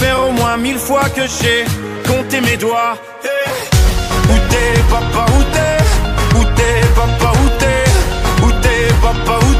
faire au moins mille fois que j'ai compté mes doigts. Où t'es papa, où t'es? Où t'es papa, où t'es? Où t'es papa, où t'es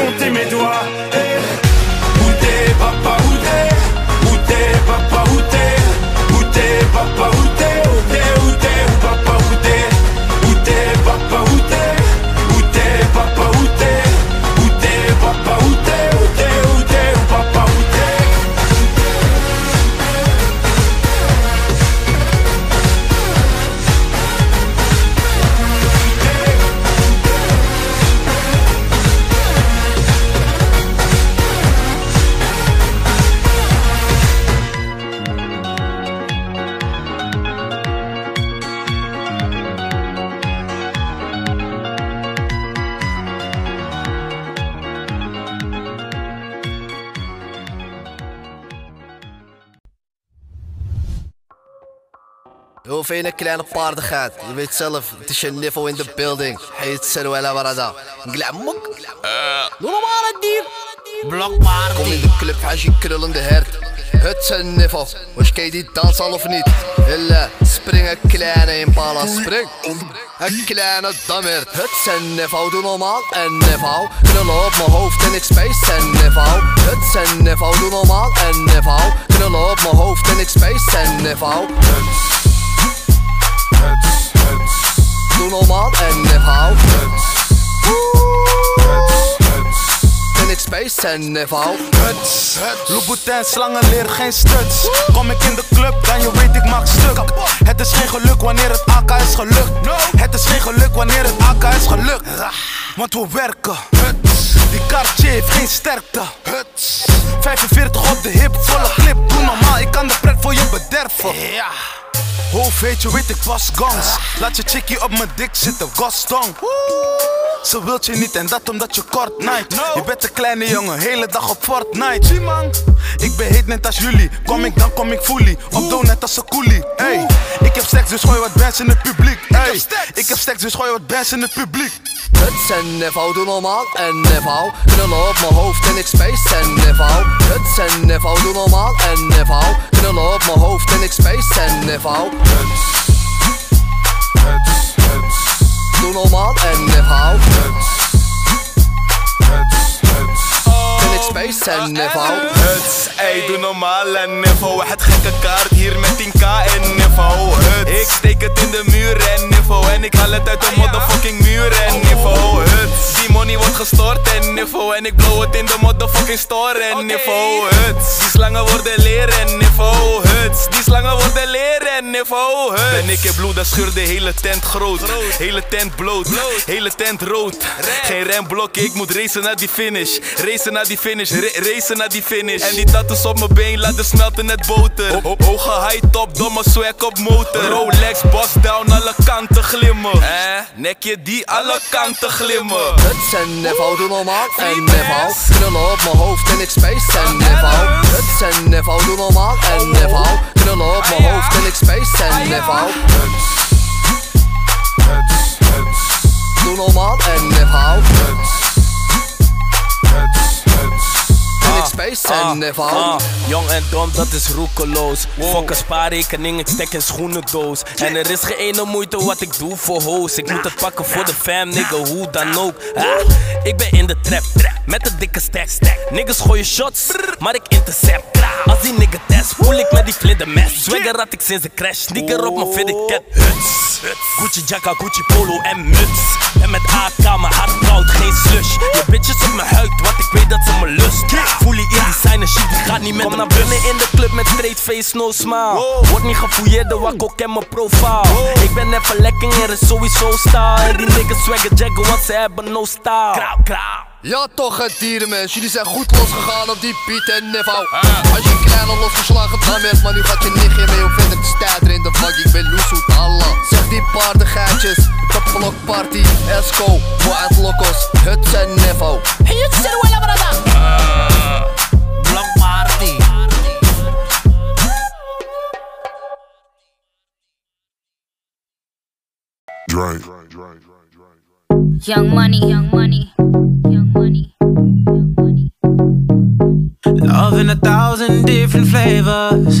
compté mes doigts. Eh, Où t'es papa, où t'es? Où t'es papa, Hoe vind je een kleine paardigheid? Je weet zelf, het is je niveau in de building. Heet Serwela Barada. Glamok. Doe normaal het dier. Blokpaard Kom in de club, als je krullende hert. Het een niveau. Was je die dans al of niet? Hille, spring een kleine impala, spring. Een kleine dammert. Het een niveau, doe normaal een niveau. Knullen op mijn hoofd en ik space een niveau. Het een niveau, doe normaal een niveau. Knullen op mijn hoofd en ik space een niveau. Doe normaal en niveau. En ik space en niveau. Huts, Louboutin, slangen leer geen stuts. Kom ik in de club, dan je weet ik maak stuk. Het is geen geluk wanneer het AK is gelukt. Het is geen geluk wanneer het AK is gelukt. Want we werken. Die Cartier heeft geen sterkte. 45 op de hip, volle clip. Doe normaal, ik kan de pret voor je bederven. Hoofd weet je, weet ik was gans. Laat je chickie op mijn dik zitten, Gaston. Ze wilt je niet en dat omdat je kort night. Je bent een kleine jongen, hele dag op Fortnite. Zie man, ik ben heet net als jullie. Kom ik dan kom ik fully. Op doe net als een coolie. Hey, ik heb seks dus gooi wat bands in het publiek. Hey, ik heb seks dus gooi wat bands in het publiek. Huts en niveau, doe normaal en niveau Knullen op mijn hoofd en ik space en niveau Huts en niveau, doe normaal en niveau Knullen op mijn hoofd en ik space en huts, Doe normaal en niveau huts, huts, huts. En ik space en niveau Huts, ey, doe normaal en niveau Het gekke kaart hier met 10k en niveau Huts, ik steek het in de muur en niveau En ik haal het uit de motherfucking muur en niveau money wordt gestort en niveau En ik blow het in de motherfucking store en niveau Huts, die slangen worden leren en niveau Huts, die slangen worden leren en niveau Huts. Ben ik in bloed, dan scheur de hele tent groot. Hele tent bloot, hele tent rood. Geen remblok, ik moet racen naar die finish. Racen naar die finish, ra- racen naar die finish. En die tattoos op mijn been laten smelten net boter. Ho- ho- Hoge high top, domme swag op motor. Rolex, boss down, alle kanten glimmen. Eh, nekje die alle kanten glimmen. Huts en niveau, doe normaal. En niveau Knullen op mijn hoofd en ik space. En niveau Huts. En niveau, doe normaal. En niveau niveau Ah, jong en dom, dat is roekeloos. Fuck een spaarrekening, ik stek in schoenendoos. En er is geen ene moeite wat ik doe voor hoes. Ik moet het pakken voor de fam, nigga, hoe dan ook. Ah, ik ben in de trap, met een dikke stack. Niggas gooien shots, maar ik intercept. Als die nigga test, voel ik met die vlindermes. Swagger had ik sinds de crash, sneaker op mijn fitted cat. Huts, Gucci jacka, Gucci polo en muts. En met AK, mijn hart koud, geen slush. Je bitches op mijn huid, want ik weet dat ze me lust. Voel je in designer shit, die gaat niet met Kom naar binnen in de club met straight face, no smile. Word niet gefouilleerd, de wakko ken mijn profile. Ik ben even lekker, er is sowieso style. En die niggas swagger jaggen, want ze hebben no style. Krauw, krauw. Ja toch het dierenmens, jullie zijn goed losgegaan op die Piet en Niveau Als je kleine losgeslagen dan bent, maar nu gaat je nichtje mee om verder te stuiteren in de vak Ik ben Loesoet Allah Zeg die paardengeitjes, de blokparty, Esco, Wild Locos, Huts en Nevo. Block party. Drake. Young money, young money, young money, money. Love in a thousand different flavors.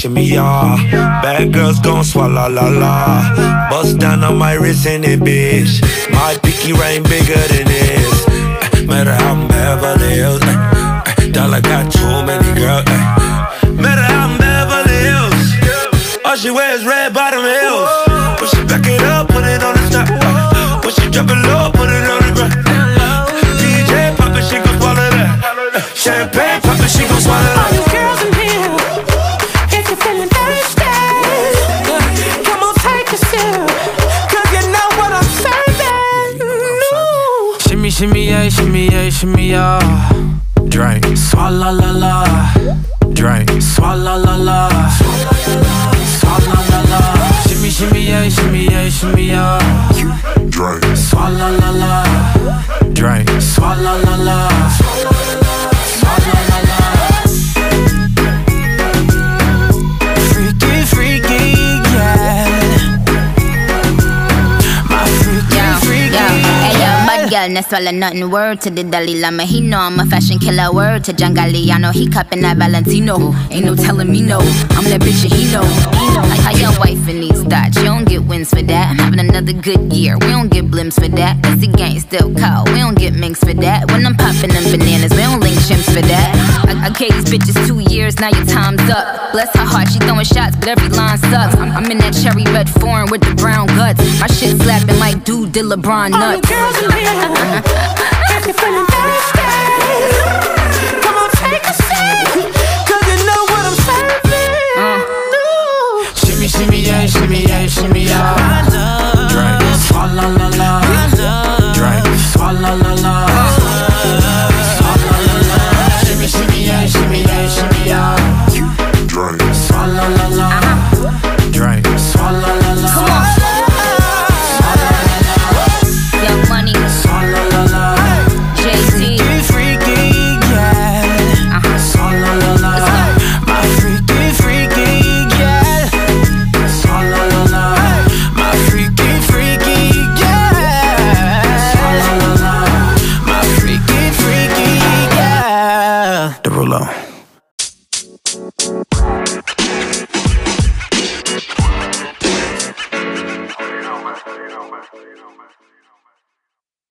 Shimmy, yeah. Bad girls gon' swallow la la. Bust down on my wrist and it, bitch. My pinky ring bigger than this. Eh, Matter how I'm Beverly Hills. eh, eh. Dollar got too many girls. Eh. Matter how I'm Beverly Hills. All she wears red bottom heels. When she back it up, put it on the top. When she drop it low, put it on the ground. Eh, DJ pop it, she gon' swallow that. Champagne pop it, she gon' swallow that. Shimmy, shimmy. Drink. Swalla la la. Drink. Swalla la la. Swalla la la. Shimmy, shimmy, yeah, shimmy, yeah, shimmy, yeah. No swallow nothing. Word to the Dalai Lama, he know I'm a fashion killer. Word to John Galliano, he cupping that Valentino. Ain't no telling me no, I'm that bitch and he know. Like how your wife in these thoughts, you don't get wins for that. I'm having another good year, we don't get blimps for that. Cause the gang still call, we don't get minks for that. When I'm popping them bananas, we don't link chimps for that. I, I gave these bitches two years, now your time's up. Bless her heart, she throwing shots, but every line sucks. I'm, I'm in that cherry red foreign with the brown guts. My shit slapping like dude did LeBron All you nuts. girls in here, if you're feeling thirsty, come on, take a seat. Cause you know what I'm serving. Uh. No. Shimmy, shimmy, yeah, shimmy, yeah, shimmy, yeah.